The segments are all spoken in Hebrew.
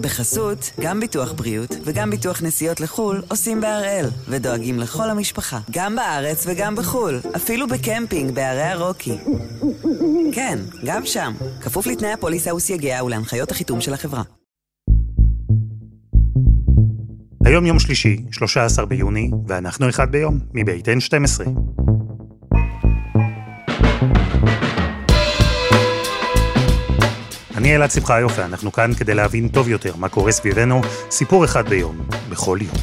בחסות, גם ביטוח בריאות וגם ביטוח נסיעות לחו"ל עושים בהראל, ודואגים לכל המשפחה, גם בארץ וגם בחו"ל, אפילו בקמפינג בערי הרוקי. כן, גם שם, כפוף לתנאי הפוליסה וסייגיה ולהנחיות החיתום של החברה. היום יום שלישי, 13 ביוני, ואנחנו אחד ביום, מבית N12. אני אלעד שמחיוף, ואנחנו כאן כדי להבין טוב יותר מה קורה סביבנו, סיפור אחד ביום, בכל יום.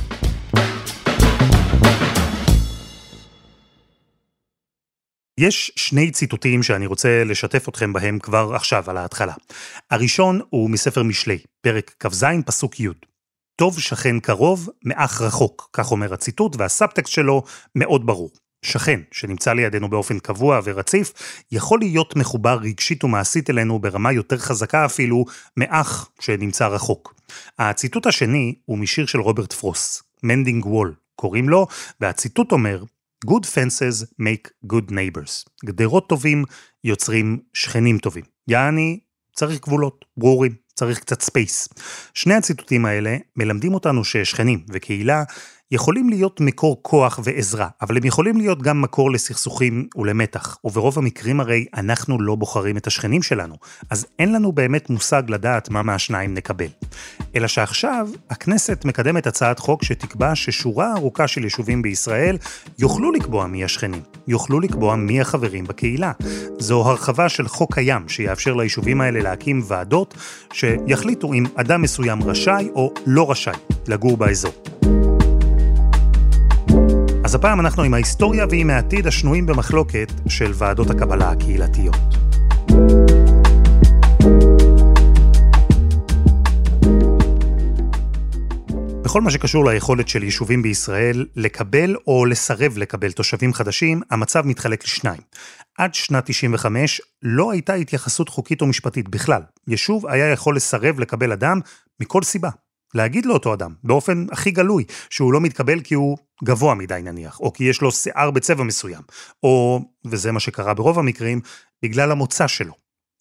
יש שני ציטוטים שאני רוצה לשתף אתכם בהם כבר עכשיו, על ההתחלה. הראשון הוא מספר משלי, פרק כ"ז, פסוק י'. טוב שכן קרוב מאח רחוק, כך אומר הציטוט, והסאבטקסט שלו מאוד ברור. שכן שנמצא לידינו באופן קבוע ורציף, יכול להיות מחובר רגשית ומעשית אלינו ברמה יותר חזקה אפילו מאח שנמצא רחוק. הציטוט השני הוא משיר של רוברט פרוסט, Mending Wall, קוראים לו, והציטוט אומר, Good fences make good neighbors. גדרות טובים יוצרים שכנים טובים. יעני, צריך גבולות, ברורים, צריך קצת space. שני הציטוטים האלה מלמדים אותנו ששכנים וקהילה יכולים להיות מקור כוח ועזרה, אבל הם יכולים להיות גם מקור לסכסוכים ולמתח, וברוב המקרים הרי אנחנו לא בוחרים את השכנים שלנו, אז אין לנו באמת מושג לדעת מה מהשניים נקבל. אלא שעכשיו, הכנסת מקדמת הצעת חוק שתקבע ששורה ארוכה של יישובים בישראל יוכלו לקבוע מי השכנים, יוכלו לקבוע מי החברים בקהילה. זו הרחבה של חוק קיים שיאפשר ליישובים האלה להקים ועדות שיחליטו אם אדם מסוים רשאי או לא רשאי לגור באזור. הפעם אנחנו עם ההיסטוריה ועם העתיד השנויים במחלוקת של ועדות הקבלה הקהילתיות. בכל מה שקשור ליכולת של יישובים בישראל לקבל או לסרב לקבל תושבים חדשים, המצב מתחלק לשניים. עד שנת 95 לא הייתה התייחסות חוקית או משפטית בכלל. יישוב היה יכול לסרב לקבל אדם מכל סיבה. להגיד לאותו אדם, באופן הכי גלוי, שהוא לא מתקבל כי הוא גבוה מדי נניח, או כי יש לו שיער בצבע מסוים, או, וזה מה שקרה ברוב המקרים, בגלל המוצא שלו.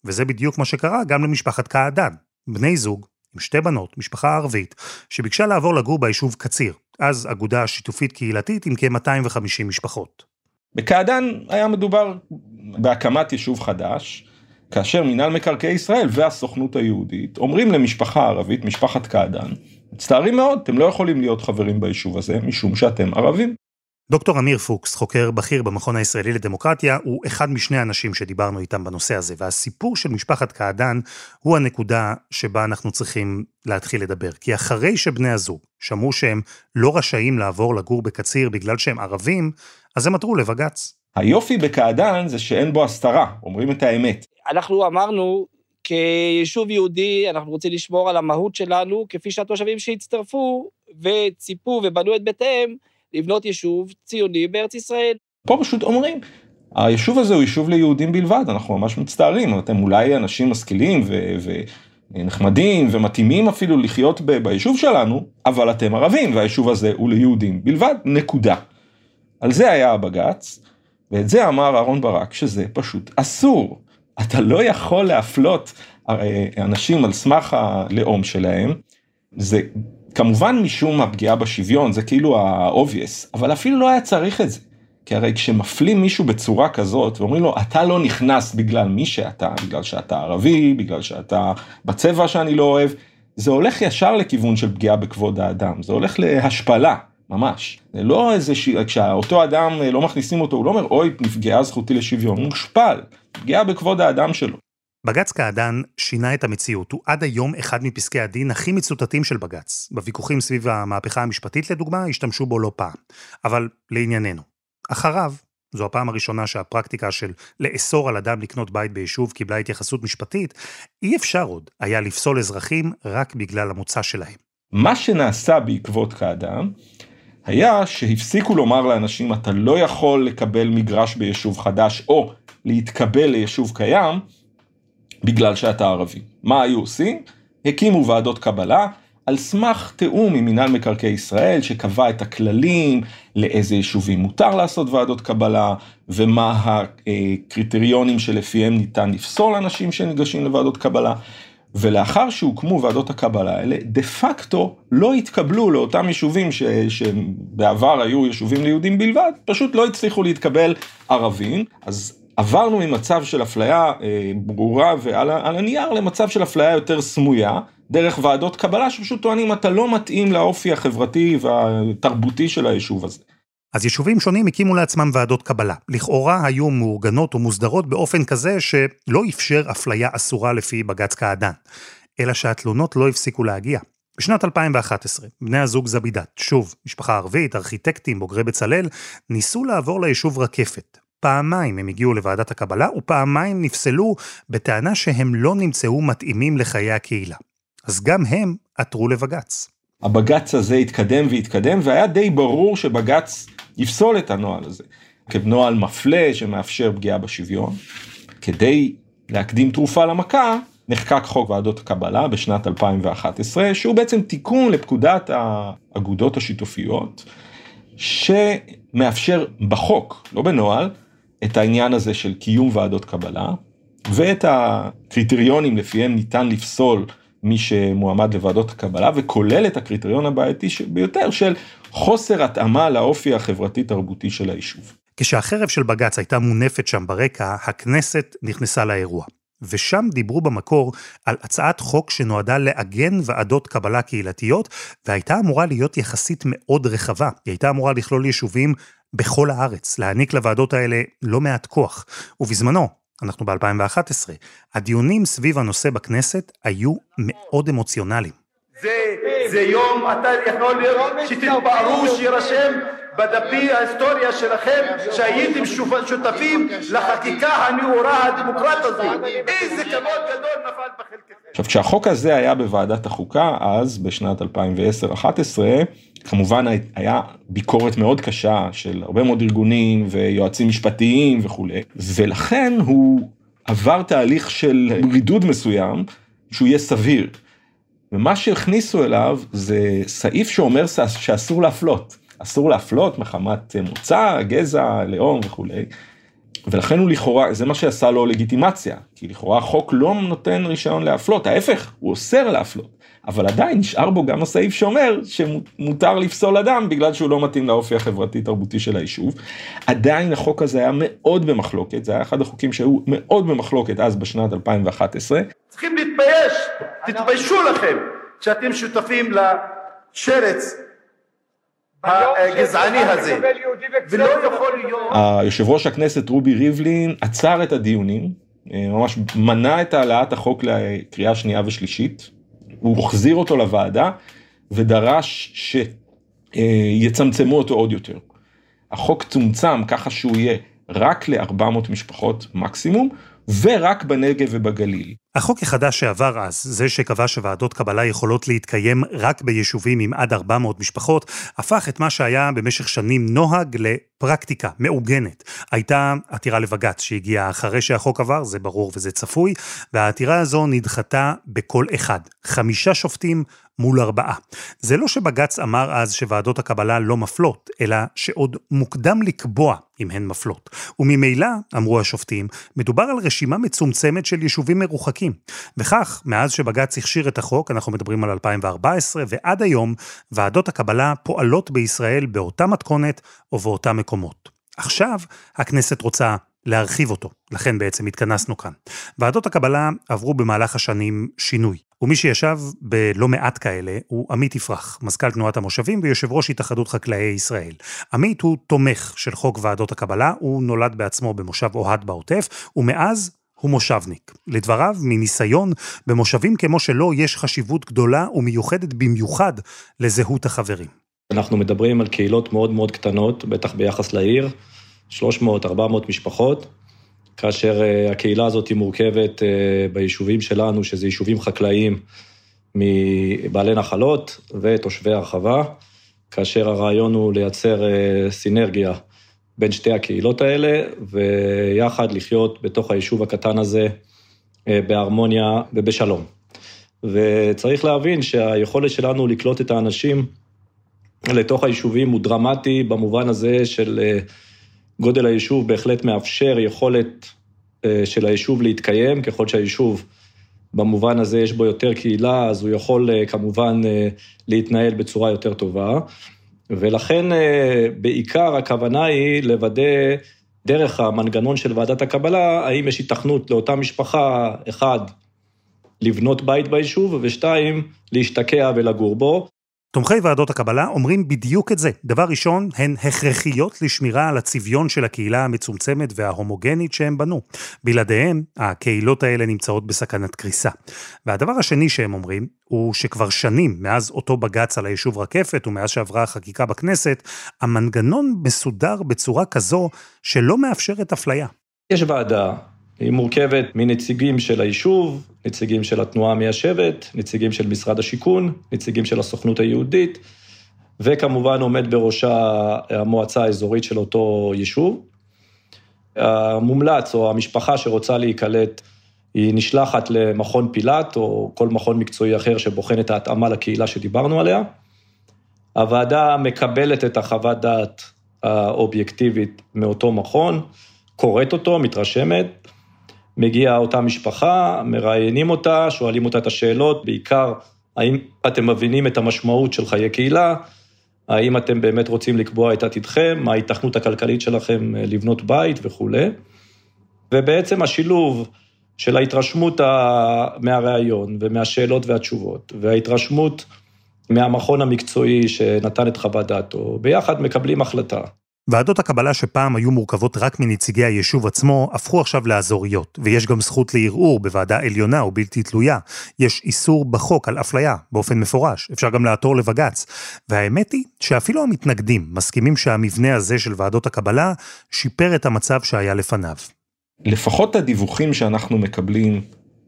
וזה בדיוק מה שקרה גם למשפחת קעדן, בני זוג עם שתי בנות, משפחה ערבית, שביקשה לעבור לגור ביישוב קציר, אז אגודה שיתופית קהילתית עם כ-250 משפחות. בקעדן היה מדובר בהקמת יישוב חדש, כאשר מינהל מקרקעי ישראל והסוכנות היהודית אומרים למשפחה ערבית, משפחת קעדן, מצטערים מאוד, אתם לא יכולים להיות חברים ביישוב הזה משום שאתם ערבים. דוקטור אמיר פוקס, חוקר בכיר במכון הישראלי לדמוקרטיה, הוא אחד משני האנשים שדיברנו איתם בנושא הזה, והסיפור של משפחת קעדן הוא הנקודה שבה אנחנו צריכים להתחיל לדבר. כי אחרי שבני הזוג שמעו שהם לא רשאים לעבור לגור בקציר בגלל שהם ערבים, אז הם עתרו לבג"ץ. היופי בקעדן זה שאין בו הסתרה, אומרים את האמת. אנחנו אמרנו, כיישוב יהודי, אנחנו רוצים לשמור על המהות שלנו, כפי שהתושבים שהצטרפו וציפו ובנו את בתיהם, לבנות יישוב ציוני בארץ ישראל. פה פשוט אומרים, היישוב הזה הוא יישוב ליהודים בלבד, אנחנו ממש מצטערים, אתם אולי אנשים משכילים ו... ו... נחמדים ומתאימים אפילו לחיות ב- ביישוב שלנו, אבל אתם ערבים והיישוב הזה הוא ליהודים בלבד, נקודה. על זה היה הבג"ץ, ואת זה אמר אהרן ברק שזה פשוט אסור. אתה לא יכול להפלות אנשים על סמך הלאום שלהם, זה כמובן משום הפגיעה בשוויון, זה כאילו ה-obvious, אבל אפילו לא היה צריך את זה. כי הרי כשמפלים מישהו בצורה כזאת ואומרים לו אתה לא נכנס בגלל מי שאתה, בגלל שאתה ערבי, בגלל שאתה בצבע שאני לא אוהב, זה הולך ישר לכיוון של פגיעה בכבוד האדם, זה הולך להשפלה. ממש. זה לא איזה ש... כשאותו אדם לא מכניסים אותו, הוא לא אומר אוי נפגעה זכותי לשוויון, הוא מושפל, פגיעה בכבוד האדם שלו. בג"ץ קעדאן שינה את המציאות, הוא עד היום אחד מפסקי הדין הכי מצוטטים של בג"ץ. בוויכוחים סביב המהפכה המשפטית לדוגמה, השתמשו בו לא פעם. אבל לענייננו. אחריו, זו הפעם הראשונה שהפרקטיקה של לאסור על אדם לקנות בית ביישוב קיבלה התייחסות משפטית, אי אפשר עוד היה לפסול אזרחים רק בגלל המוצא שלהם. מה שנעשה בעקבות קעדאן, היה שהפסיקו לומר לאנשים אתה לא יכול לקבל מגרש ביישוב חדש או להתקבל ליישוב קיים בגלל שאתה ערבי. מה היו עושים? הקימו ועדות קבלה על סמך תיאום עם מינהל מקרקעי ישראל שקבע את הכללים לאיזה יישובים מותר לעשות ועדות קבלה ומה הקריטריונים שלפיהם ניתן לפסול אנשים שניגשים לוועדות קבלה ולאחר שהוקמו ועדות הקבלה האלה, דה פקטו לא התקבלו לאותם יישובים ש, שבעבר היו יישובים ליהודים בלבד, פשוט לא הצליחו להתקבל ערבים, אז עברנו ממצב של אפליה אה, ברורה ועל הנייר למצב של אפליה יותר סמויה, דרך ועדות קבלה שפשוט טוענים אתה לא מתאים לאופי החברתי והתרבותי של היישוב הזה. אז יישובים שונים הקימו לעצמם ועדות קבלה. לכאורה היו מאורגנות ומוסדרות באופן כזה שלא אפשר אפליה אסורה לפי בג"ץ קעדאן. אלא שהתלונות לא הפסיקו להגיע. בשנת 2011, בני הזוג זבידת, שוב, משפחה ערבית, ארכיטקטים, בוגרי בצלאל, ניסו לעבור ליישוב רקפת. פעמיים הם הגיעו לוועדת הקבלה, ופעמיים נפסלו בטענה שהם לא נמצאו מתאימים לחיי הקהילה. אז גם הם עתרו לבג"ץ. הבג"ץ הזה התקדם והתקדם, והיה די ברור שבג"ץ יפסול את הנוהל הזה. כנוהל מפלה שמאפשר פגיעה בשוויון. כדי להקדים תרופה למכה, נחקק חוק ועדות הקבלה בשנת 2011, שהוא בעצם תיקון לפקודת האגודות השיתופיות, שמאפשר בחוק, לא בנוהל, את העניין הזה של קיום ועדות קבלה, ואת הקריטריונים לפיהם ניתן לפסול מי שמועמד לוועדות הקבלה, וכולל את הקריטריון הבעייתי ביותר של חוסר התאמה לאופי החברתי-תרבותי של היישוב. כשהחרב של בג"ץ הייתה מונפת שם ברקע, הכנסת נכנסה לאירוע. ושם דיברו במקור על הצעת חוק שנועדה לעגן ועדות קבלה קהילתיות, והייתה אמורה להיות יחסית מאוד רחבה. היא הייתה אמורה לכלול יישובים בכל הארץ, להעניק לוועדות האלה לא מעט כוח. ובזמנו, אנחנו ב-2011, הדיונים סביב הנושא בכנסת היו מאוד אמוציונליים. זה, זה יום, אתה יכול להיות, שתתפארו, שיירשם בדפי ההיסטוריה שלכם שהייתם שותפים לחקיקה הנאורה הדמוקרט הזו. איזה כבוד גדול נפל בחלקכם. עכשיו, כשהחוק הזה היה בוועדת החוקה, אז בשנת 2010-2011, כמובן היה ביקורת מאוד קשה של הרבה מאוד ארגונים ויועצים משפטיים וכולי, ולכן הוא עבר תהליך של רידוד מסוים שהוא יהיה סביר. ומה שהכניסו אליו זה סעיף שאומר שאסור להפלות. אסור להפלות מחמת מוצא, גזע, לאום וכולי. ולכן הוא לכאורה, זה מה שעשה לו לגיטימציה, כי לכאורה החוק לא נותן רישיון להפלות, ההפך, הוא אוסר להפלות. אבל עדיין נשאר בו גם הסעיף שאומר שמותר לפסול אדם בגלל שהוא לא מתאים לאופי החברתי-תרבותי של היישוב. עדיין החוק הזה היה מאוד במחלוקת, זה היה אחד החוקים שהיו מאוד במחלוקת אז בשנת 2011. צריכים להתבייש, תתביישו לכם שאתם שותפים לשרץ הגזעני הזה, ולא יכול להיות... היושב ראש הכנסת רובי ריבלין עצר את הדיונים, אה, ממש מנע את העלאת החוק לקריאה שנייה ושלישית, הוא החזיר אותו לוועדה ודרש שיצמצמו אותו עוד יותר. החוק צומצם ככה שהוא יהיה רק ל-400 משפחות מקסימום, ורק בנגב ובגליל. החוק החדש שעבר אז, זה שקבע שוועדות קבלה יכולות להתקיים רק ביישובים עם עד 400 משפחות, הפך את מה שהיה במשך שנים נוהג לפרקטיקה מעוגנת. הייתה עתירה לבג"ץ שהגיעה אחרי שהחוק עבר, זה ברור וזה צפוי, והעתירה הזו נדחתה בקול אחד. חמישה שופטים מול ארבעה. זה לא שבג"ץ אמר אז שוועדות הקבלה לא מפלות, אלא שעוד מוקדם לקבוע אם הן מפלות. וממילא, אמרו השופטים, מדובר על רשימה מצומצמת של יישובים מרוחקים. וכך, מאז שבג"ץ הכשיר את החוק, אנחנו מדברים על 2014, ועד היום, ועדות הקבלה פועלות בישראל באותה מתכונת ובאותם מקומות. עכשיו, הכנסת רוצה להרחיב אותו, לכן בעצם התכנסנו כאן. ועדות הקבלה עברו במהלך השנים שינוי. ומי שישב בלא מעט כאלה הוא עמית יפרח, מזכ"ל תנועת המושבים ויושב ראש התאחדות חקלאי ישראל. עמית הוא תומך של חוק ועדות הקבלה, הוא נולד בעצמו במושב אוהד בעוטף, ומאז הוא מושבניק. לדבריו, מניסיון, במושבים כמו שלו יש חשיבות גדולה ומיוחדת במיוחד לזהות החברים. אנחנו מדברים על קהילות מאוד מאוד קטנות, בטח ביחס לעיר, 300-400 משפחות, כאשר אה, הקהילה הזאת מורכבת אה, ביישובים שלנו, שזה יישובים חקלאיים מבעלי נחלות ותושבי הרחבה, כאשר הרעיון הוא לייצר אה, סינרגיה בין שתי הקהילות האלה, ויחד לחיות בתוך היישוב הקטן הזה בהרמוניה ובשלום. וצריך להבין שהיכולת שלנו לקלוט את האנשים לתוך היישובים הוא דרמטי במובן הזה של גודל היישוב בהחלט מאפשר יכולת אה, של היישוב להתקיים, ככל שהיישוב במובן הזה יש בו יותר קהילה, אז הוא יכול כמובן להתנהל בצורה יותר טובה. ולכן בעיקר הכוונה היא לוודא דרך המנגנון של ועדת הקבלה, האם יש התכנות לאותה משפחה, אחד, לבנות בית ביישוב, ושתיים, להשתקע ולגור בו. תומכי ועדות הקבלה אומרים בדיוק את זה. דבר ראשון, הן הכרחיות לשמירה על הצביון של הקהילה המצומצמת וההומוגנית שהם בנו. בלעדיהם, הקהילות האלה נמצאות בסכנת קריסה. והדבר השני שהם אומרים, הוא שכבר שנים, מאז אותו בג"ץ על היישוב רקפת ומאז שעברה החקיקה בכנסת, המנגנון מסודר בצורה כזו שלא מאפשרת אפליה. יש ועדה היא מורכבת מנציגים של היישוב, נציגים של התנועה המיישבת, נציגים של משרד השיכון, נציגים של הסוכנות היהודית, וכמובן עומד בראשה המועצה האזורית של אותו יישוב. המומלץ או המשפחה שרוצה להיקלט, היא נשלחת למכון פילאט או כל מכון מקצועי אחר שבוחן את ההתאמה לקהילה שדיברנו עליה. הוועדה מקבלת את החוות דעת האובייקטיבית מאותו מכון, קוראת אותו, מתרשמת, מגיעה אותה משפחה, מראיינים אותה, שואלים אותה את השאלות, בעיקר, האם אתם מבינים את המשמעות של חיי קהילה, האם אתם באמת רוצים לקבוע את עתידכם, מה ההיתכנות הכלכלית שלכם אה, לבנות בית וכולי. ובעצם השילוב של ההתרשמות מהראיון ומהשאלות והתשובות, וההתרשמות מהמכון המקצועי שנתן את חוות דעתו, ביחד מקבלים החלטה. ועדות הקבלה שפעם היו מורכבות רק מנציגי היישוב עצמו, הפכו עכשיו לאזוריות, ויש גם זכות לערעור בוועדה עליונה או בלתי תלויה. יש איסור בחוק על אפליה, באופן מפורש, אפשר גם לעתור לבג"ץ. והאמת היא שאפילו המתנגדים מסכימים שהמבנה הזה של ועדות הקבלה שיפר את המצב שהיה לפניו. לפחות הדיווחים שאנחנו מקבלים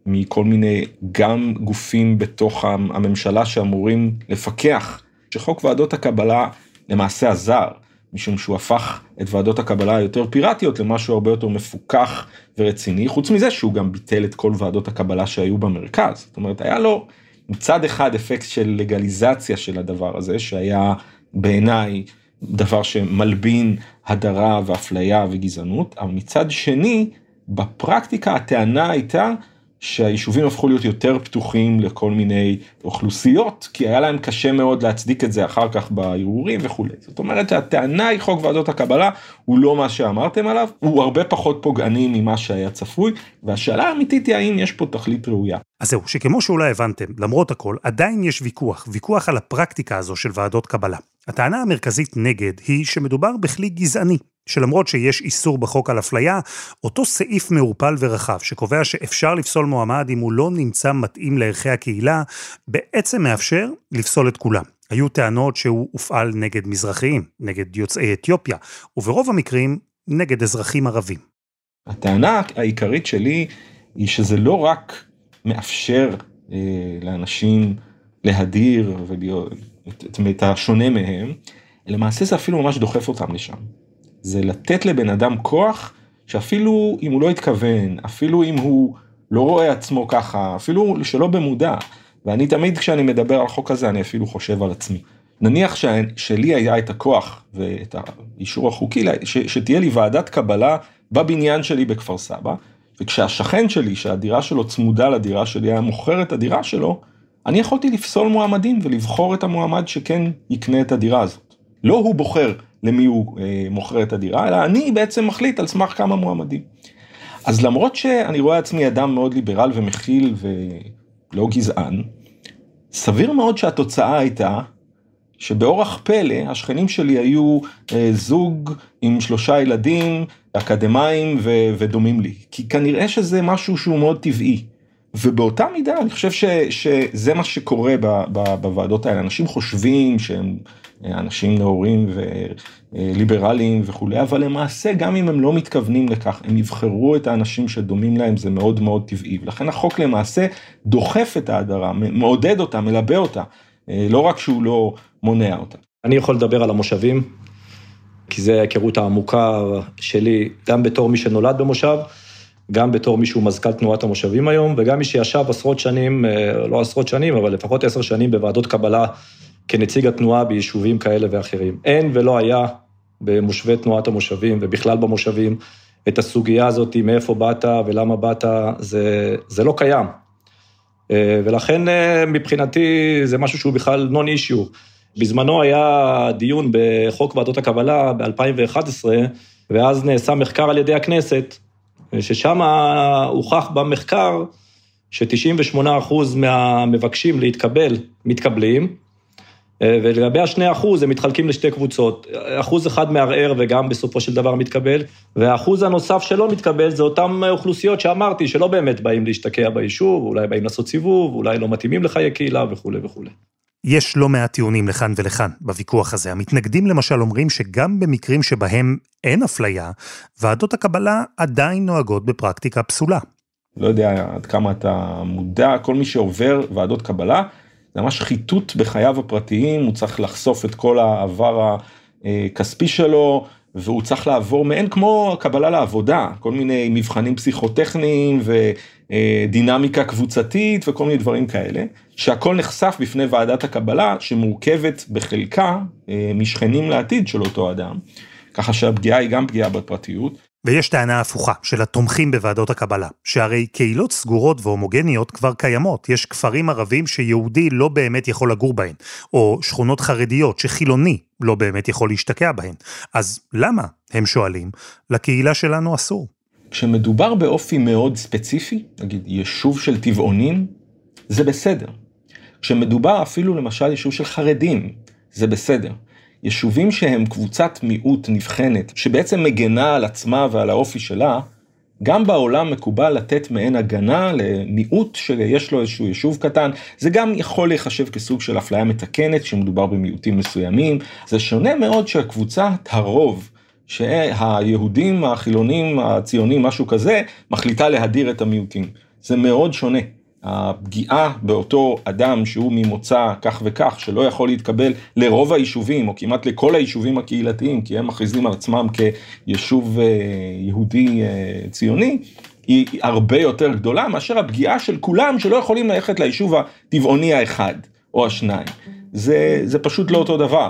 מכל מיני גם גופים בתוך הממשלה שאמורים לפקח, שחוק ועדות הקבלה למעשה עזר. משום שהוא הפך את ועדות הקבלה היותר פיראטיות למשהו הרבה יותר מפוקח ורציני, חוץ מזה שהוא גם ביטל את כל ועדות הקבלה שהיו במרכז. זאת אומרת, היה לו מצד אחד אפקט של לגליזציה של הדבר הזה, שהיה בעיניי דבר שמלבין הדרה ואפליה וגזענות, אבל מצד שני, בפרקטיקה הטענה הייתה שהיישובים הפכו להיות יותר פתוחים לכל מיני אוכלוסיות, כי היה להם קשה מאוד להצדיק את זה אחר כך בערעורים וכולי. זאת אומרת שהטענה היא חוק ועדות הקבלה הוא לא מה שאמרתם עליו, הוא הרבה פחות פוגעני ממה שהיה צפוי, והשאלה האמיתית היא האם יש פה תכלית ראויה. אז זהו, שכמו שאולי הבנתם, למרות הכל, עדיין יש ויכוח, ויכוח על הפרקטיקה הזו של ועדות קבלה. הטענה המרכזית נגד היא שמדובר בכלי גזעני, שלמרות שיש איסור בחוק על אפליה, אותו סעיף מעורפל ורחב שקובע שאפשר לפסול מועמד אם הוא לא נמצא מתאים לערכי הקהילה, בעצם מאפשר לפסול את כולם. היו טענות שהוא הופעל נגד מזרחיים, נגד יוצאי אתיופיה, וברוב המקרים נגד אזרחים ערבים. הטענה העיקרית שלי היא שזה לא רק מאפשר אה, לאנשים להדיר ולהיות את, את, את השונה מהם, למעשה זה אפילו ממש דוחף אותם לשם. זה לתת לבן אדם כוח שאפילו אם הוא לא התכוון, אפילו אם הוא לא רואה עצמו ככה, אפילו שלא במודע, ואני תמיד כשאני מדבר על חוק הזה אני אפילו חושב על עצמי. נניח ש... שלי היה את הכוח ואת האישור החוקי, ש... שתהיה לי ועדת קבלה בבניין שלי בכפר סבא, וכשהשכן שלי, שהדירה שלו צמודה לדירה שלי, היה מוכר את הדירה שלו, אני יכולתי לפסול מועמדים ולבחור את המועמד שכן יקנה את הדירה הזאת. לא הוא בוחר למי הוא אה, מוכר את הדירה, אלא אני בעצם מחליט על סמך כמה מועמדים. אז למרות שאני רואה עצמי אדם מאוד ליברל ומכיל ולא גזען, סביר מאוד שהתוצאה הייתה שבאורח פלא השכנים שלי היו אה, זוג עם שלושה ילדים אקדמאים ו- ודומים לי, כי כנראה שזה משהו שהוא מאוד טבעי. ובאותה מידה אני חושב ש, שזה מה שקורה ב, ב, בוועדות האלה, אנשים חושבים שהם אנשים נאורים וליברליים וכולי, אבל למעשה גם אם הם לא מתכוונים לכך, הם יבחרו את האנשים שדומים להם, זה מאוד מאוד טבעי, ולכן החוק למעשה דוחף את ההדרה, מעודד אותה, מלבה אותה, לא רק שהוא לא מונע אותה. אני יכול לדבר על המושבים, כי זה ההיכרות העמוקה שלי, גם בתור מי שנולד במושב, גם בתור מי שהוא מזכ"ל תנועת המושבים היום, וגם מי שישב עשרות שנים, אה, לא עשרות שנים, אבל לפחות עשר שנים בוועדות קבלה כנציג התנועה ביישובים כאלה ואחרים. אין ולא היה במושבי תנועת המושבים ובכלל במושבים את הסוגיה הזאת, מאיפה באת ולמה באת, זה, זה לא קיים. אה, ולכן מבחינתי זה משהו שהוא בכלל נון אישיו. בזמנו היה דיון בחוק ועדות הקבלה ב-2011, ואז נעשה מחקר על ידי הכנסת, ששם הוכח במחקר ש-98% מהמבקשים להתקבל מתקבלים, ולגבי השני אחוז, הם מתחלקים לשתי קבוצות. אחוז אחד מערער וגם בסופו של דבר מתקבל, והאחוז הנוסף שלא מתקבל זה אותן אוכלוסיות שאמרתי, שלא באמת באים להשתקע ביישוב, אולי באים לעשות סיבוב, אולי לא מתאימים לחיי קהילה וכולי וכולי. יש לא מעט טיעונים לכאן ולכאן בוויכוח הזה. המתנגדים למשל אומרים שגם במקרים שבהם אין אפליה, ועדות הקבלה עדיין נוהגות בפרקטיקה פסולה. לא יודע עד כמה אתה מודע, כל מי שעובר ועדות קבלה, זה ממש חיטוט בחייו הפרטיים, הוא צריך לחשוף את כל העבר הכספי שלו, והוא צריך לעבור מעין כמו קבלה לעבודה, כל מיני מבחנים פסיכוטכניים ודינמיקה קבוצתית וכל מיני דברים כאלה, שהכל נחשף בפני ועדת הקבלה שמורכבת בחלקה אה, משכנים לעתיד של אותו אדם, ככה שהפגיעה היא גם פגיעה בפרטיות. ויש טענה הפוכה של התומכים בוועדות הקבלה, שהרי קהילות סגורות והומוגניות כבר קיימות. יש כפרים ערבים שיהודי לא באמת יכול לגור בהן, או שכונות חרדיות שחילוני לא באמת יכול להשתקע בהן. אז למה, הם שואלים, לקהילה שלנו אסור? כשמדובר באופי מאוד ספציפי, נגיד יישוב של טבעונים, זה בסדר. כשמדובר אפילו למשל יישוב של חרדים, זה בסדר. יישובים שהם קבוצת מיעוט נבחנת, שבעצם מגנה על עצמה ועל האופי שלה, גם בעולם מקובל לתת מעין הגנה למיעוט שיש לו איזשהו יישוב קטן, זה גם יכול להיחשב כסוג של אפליה מתקנת כשמדובר במיעוטים מסוימים, זה שונה מאוד שהקבוצת הרוב, שהיהודים, החילונים, הציונים, משהו כזה, מחליטה להדיר את המיעוטים. זה מאוד שונה. הפגיעה באותו אדם שהוא ממוצא כך וכך, שלא יכול להתקבל לרוב היישובים, או כמעט לכל היישובים הקהילתיים, כי הם מכריזים על עצמם כיישוב אה, יהודי אה, ציוני, היא הרבה יותר גדולה מאשר הפגיעה של כולם שלא יכולים ללכת ליישוב הטבעוני האחד או השניים. זה, זה פשוט לא אותו דבר.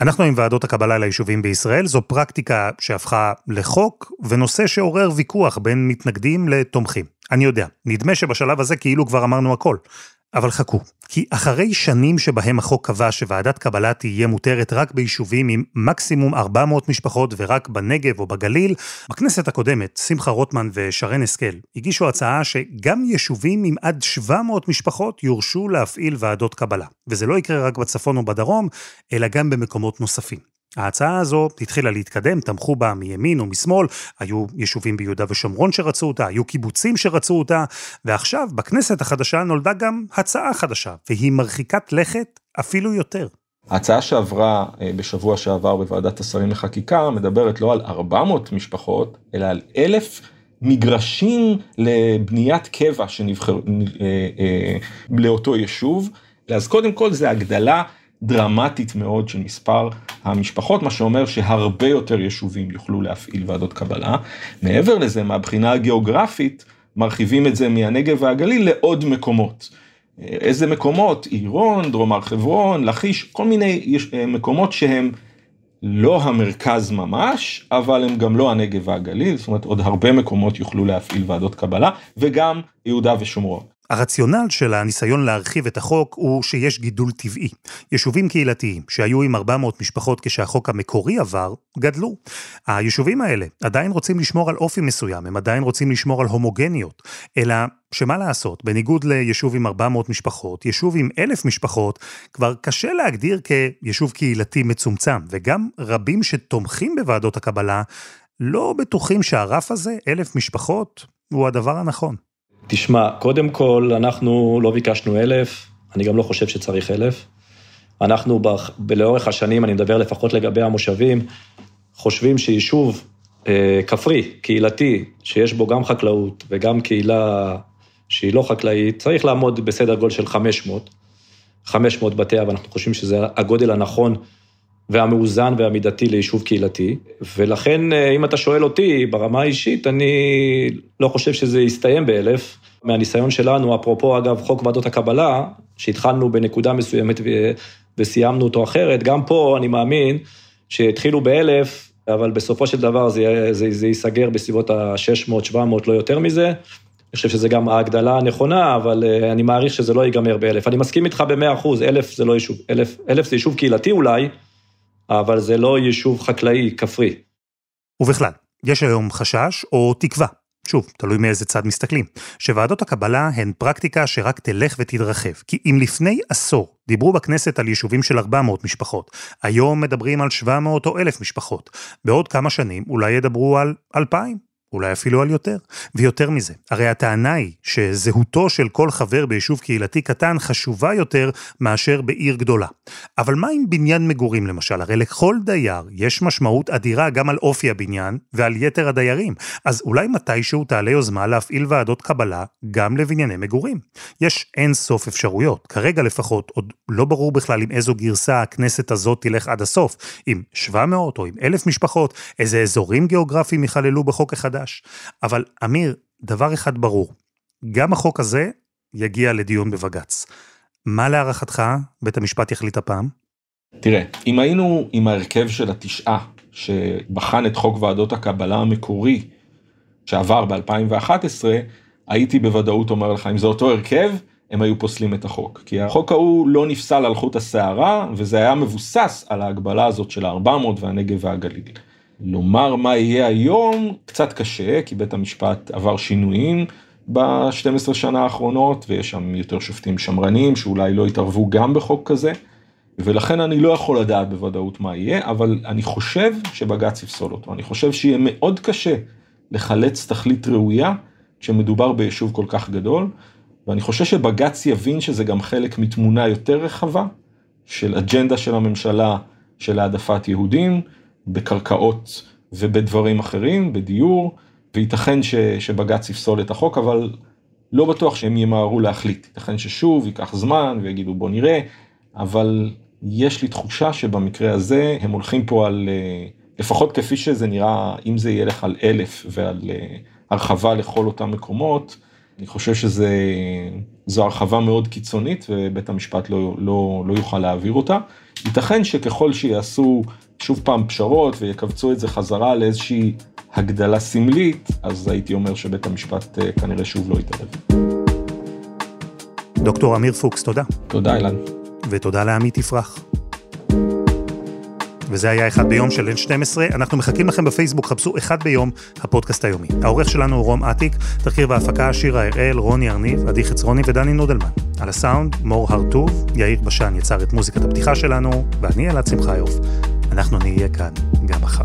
אנחנו עם ועדות הקבלה ליישובים בישראל, זו פרקטיקה שהפכה לחוק, ונושא שעורר ויכוח בין מתנגדים לתומכים. אני יודע, נדמה שבשלב הזה כאילו כבר אמרנו הכל. אבל חכו, כי אחרי שנים שבהם החוק קבע שוועדת קבלה תהיה מותרת רק ביישובים עם מקסימום 400 משפחות ורק בנגב או בגליל, בכנסת הקודמת, שמחה רוטמן ושרן השכל הגישו הצעה שגם יישובים עם עד 700 משפחות יורשו להפעיל ועדות קבלה. וזה לא יקרה רק בצפון או בדרום, אלא גם במקומות נוספים. ההצעה הזו התחילה להתקדם, תמכו בה מימין או משמאל, היו יישובים ביהודה ושומרון שרצו אותה, היו קיבוצים שרצו אותה, ועכשיו, בכנסת החדשה נולדה גם הצעה חדשה, והיא מרחיקת לכת אפילו יותר. ההצעה שעברה אה, בשבוע שעבר בוועדת השרים לחקיקה מדברת לא על 400 משפחות, אלא על אלף מגרשים לבניית קבע שנבחר אה, אה, לאותו יישוב. אז קודם כל זה הגדלה דרמטית מאוד של מספר המשפחות, מה שאומר שהרבה יותר יישובים יוכלו להפעיל ועדות קבלה. מעבר לזה, מהבחינה הגיאוגרפית, מרחיבים את זה מהנגב והגליל לעוד מקומות. איזה מקומות? עירון, דרום הר חברון, לכיש, כל מיני מקומות שהם לא המרכז ממש, אבל הם גם לא הנגב והגליל, זאת אומרת עוד הרבה מקומות יוכלו להפעיל ועדות קבלה, וגם יהודה ושומרון. הרציונל של הניסיון להרחיב את החוק הוא שיש גידול טבעי. יישובים קהילתיים שהיו עם 400 משפחות כשהחוק המקורי עבר, גדלו. היישובים האלה עדיין רוצים לשמור על אופי מסוים, הם עדיין רוצים לשמור על הומוגניות. אלא שמה לעשות, בניגוד ליישוב עם 400 משפחות, יישוב עם 1,000 משפחות כבר קשה להגדיר כיישוב קהילתי מצומצם, וגם רבים שתומכים בוועדות הקבלה לא בטוחים שהרף הזה, 1,000 משפחות, הוא הדבר הנכון. תשמע, קודם כל, אנחנו לא ביקשנו אלף, אני גם לא חושב שצריך אלף. אנחנו ב, לאורך השנים, אני מדבר לפחות לגבי המושבים, חושבים שיישוב אה, כפרי, קהילתי, שיש בו גם חקלאות וגם קהילה שהיא לא חקלאית, צריך לעמוד בסדר גודל של 500. 500 בתי אב, אנחנו חושבים שזה הגודל הנכון והמאוזן והמידתי ליישוב קהילתי, ולכן אם אתה שואל אותי ברמה האישית, אני לא חושב שזה יסתיים באלף. מהניסיון שלנו, אפרופו אגב חוק ועדות הקבלה, שהתחלנו בנקודה מסוימת וסיימנו אותו אחרת, גם פה אני מאמין שהתחילו באלף, אבל בסופו של דבר זה, זה, זה ייסגר בסביבות ה-600, 700, לא יותר מזה. אני חושב שזה גם ההגדלה הנכונה, אבל אני מעריך שזה לא ייגמר באלף. אני מסכים איתך במאה אחוז, אלף זה לא יישוב, אלף, אלף זה יישוב קהילתי אולי, אבל זה לא יישוב חקלאי, כפרי. ובכלל, יש היום חשש או תקווה שוב, תלוי מאיזה צד מסתכלים, שוועדות הקבלה הן פרקטיקה שרק תלך ותתרחב. כי אם לפני עשור דיברו בכנסת על יישובים של 400 משפחות, היום מדברים על 700 או 1,000 משפחות. בעוד כמה שנים אולי ידברו על 2,000. אולי אפילו על יותר. ויותר מזה, הרי הטענה היא שזהותו של כל חבר ביישוב קהילתי קטן חשובה יותר מאשר בעיר גדולה. אבל מה עם בניין מגורים למשל? הרי לכל דייר יש משמעות אדירה גם על אופי הבניין ועל יתר הדיירים. אז אולי מתישהו תעלה יוזמה להפעיל ועדות קבלה גם לבנייני מגורים. יש אין סוף אפשרויות. כרגע לפחות עוד לא ברור בכלל עם איזו גרסה הכנסת הזאת תלך עד הסוף. עם 700 או עם 1,000 משפחות, איזה אזורים גיאוגרפיים יכללו בחוק החדש. חדש. אבל אמיר, דבר אחד ברור, גם החוק הזה יגיע לדיון בבג"ץ. מה להערכתך בית המשפט יחליט הפעם? תראה, אם היינו עם ההרכב של התשעה שבחן את חוק ועדות הקבלה המקורי שעבר ב-2011, הייתי בוודאות אומר לך, אם זה אותו הרכב, הם היו פוסלים את החוק. כי החוק ההוא לא נפסל על חוט השערה, וזה היה מבוסס על ההגבלה הזאת של ה-400 והנגב והגליל. לומר מה יהיה היום קצת קשה, כי בית המשפט עבר שינויים ב-12 שנה האחרונות, ויש שם יותר שופטים שמרניים שאולי לא יתערבו גם בחוק כזה, ולכן אני לא יכול לדעת בוודאות מה יהיה, אבל אני חושב שבג"ץ יפסול אותו. אני חושב שיהיה מאוד קשה לחלץ תכלית ראויה כשמדובר ביישוב כל כך גדול, ואני חושב שבג"ץ יבין שזה גם חלק מתמונה יותר רחבה של אג'נדה של הממשלה של העדפת יהודים, בקרקעות ובדברים אחרים, בדיור, וייתכן ש, שבג"ץ יפסול את החוק, אבל לא בטוח שהם ימהרו להחליט. ייתכן ששוב ייקח זמן ויגידו בוא נראה, אבל יש לי תחושה שבמקרה הזה הם הולכים פה על, אה, לפחות כפי שזה נראה, אם זה ילך על אלף ועל אה, הרחבה לכל אותם מקומות, אני חושב שזו הרחבה מאוד קיצונית ובית המשפט לא, לא, לא יוכל להעביר אותה. ייתכן שככל שיעשו שוב פעם פשרות ויקבצו את זה חזרה לאיזושהי הגדלה סמלית, אז הייתי אומר שבית המשפט אה, כנראה שוב לא יתערב. דוקטור אמיר פוקס, תודה. תודה, אילן. ותודה לעמית יפרח. וזה היה אחד ביום של N12. אנחנו מחכים לכם בפייסבוק, חפשו אחד ביום, הפודקאסט היומי. העורך שלנו הוא רום אטיק, תחקיר והפקה שירה הראל, רוני ארניב, עדי חצרוני ודני נודלמן. על הסאונד, מור הרטוב, יאיר בשן יצר את מוזיקת הפתיחה שלנו, ואני אלעד שמחיוף. אנחנו נהיה כאן גם מחר.